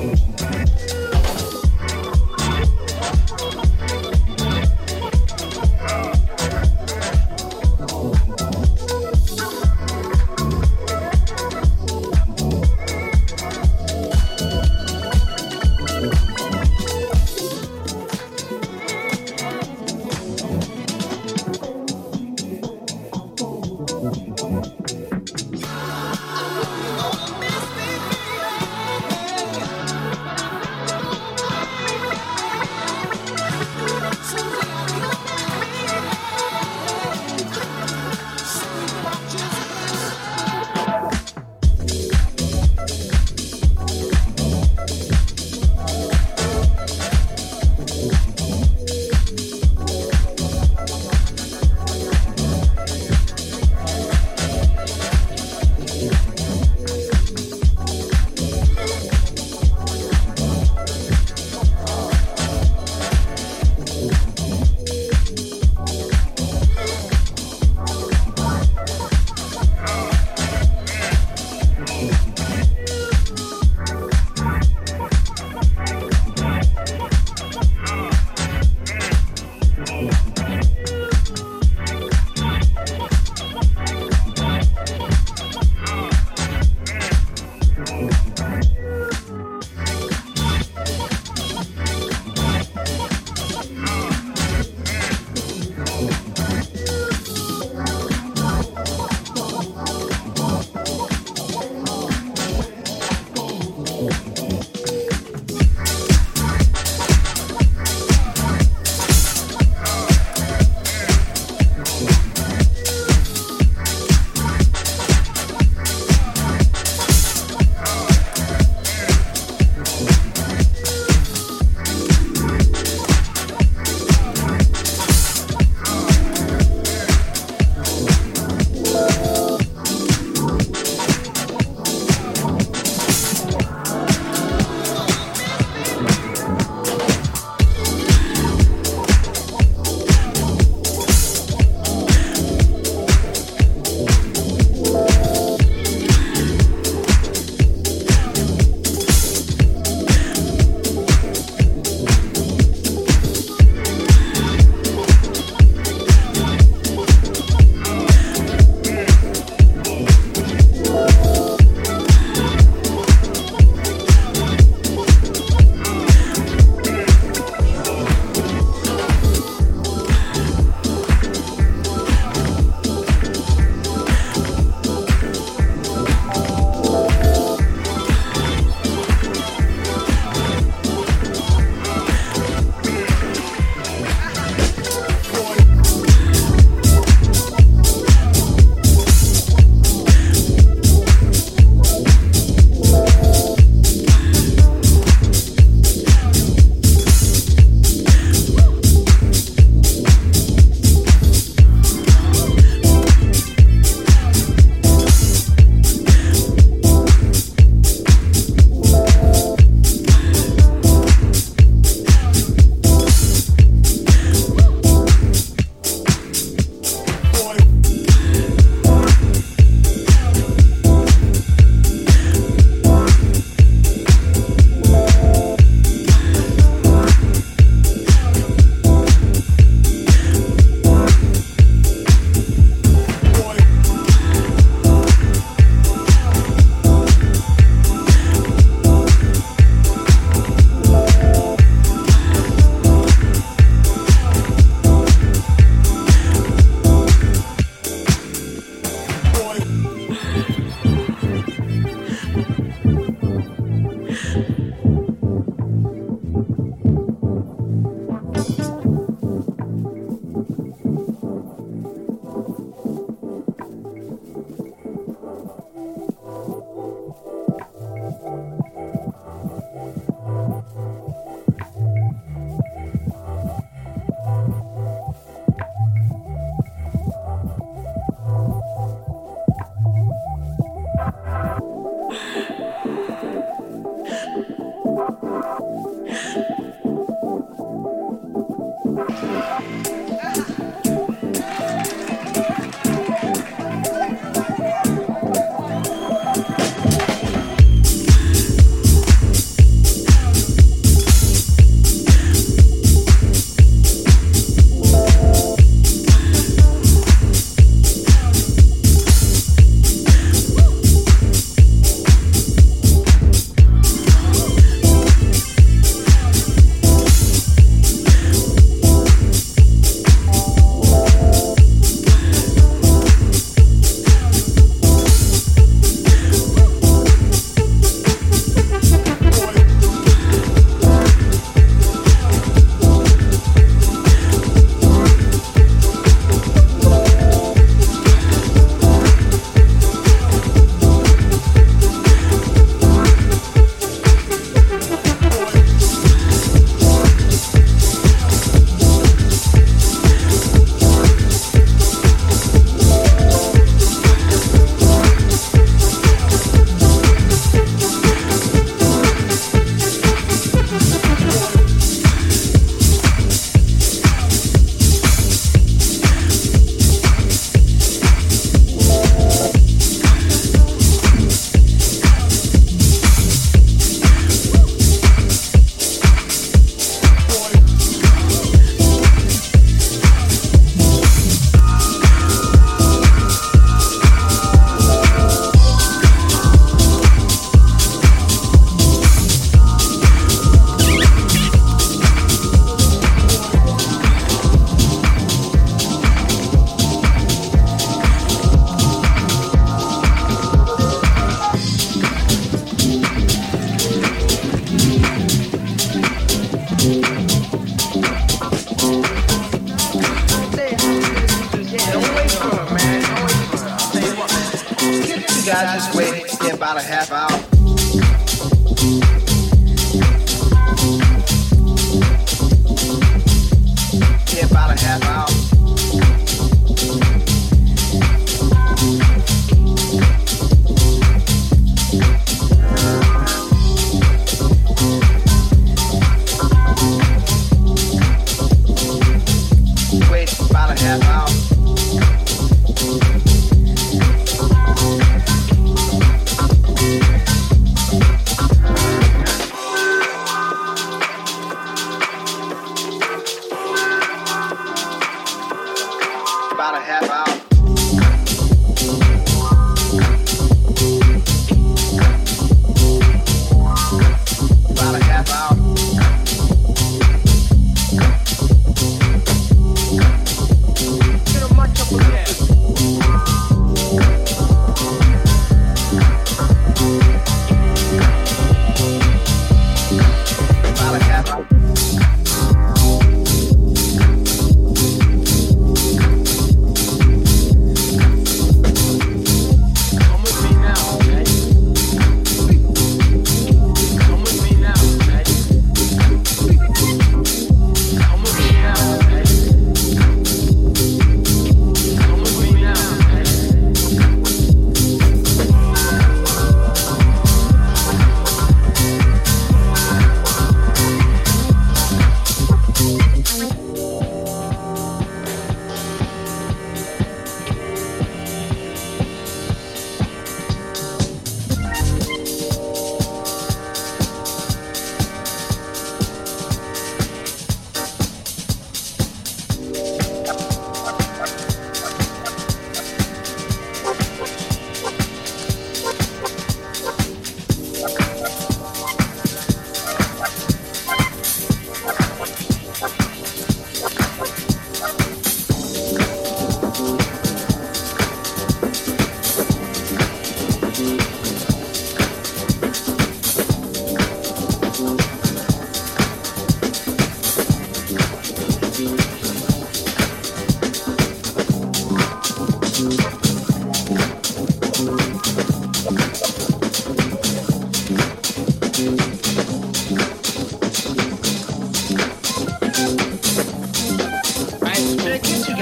Bye.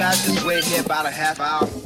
Guys just wait here about a half hour?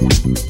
Jungle.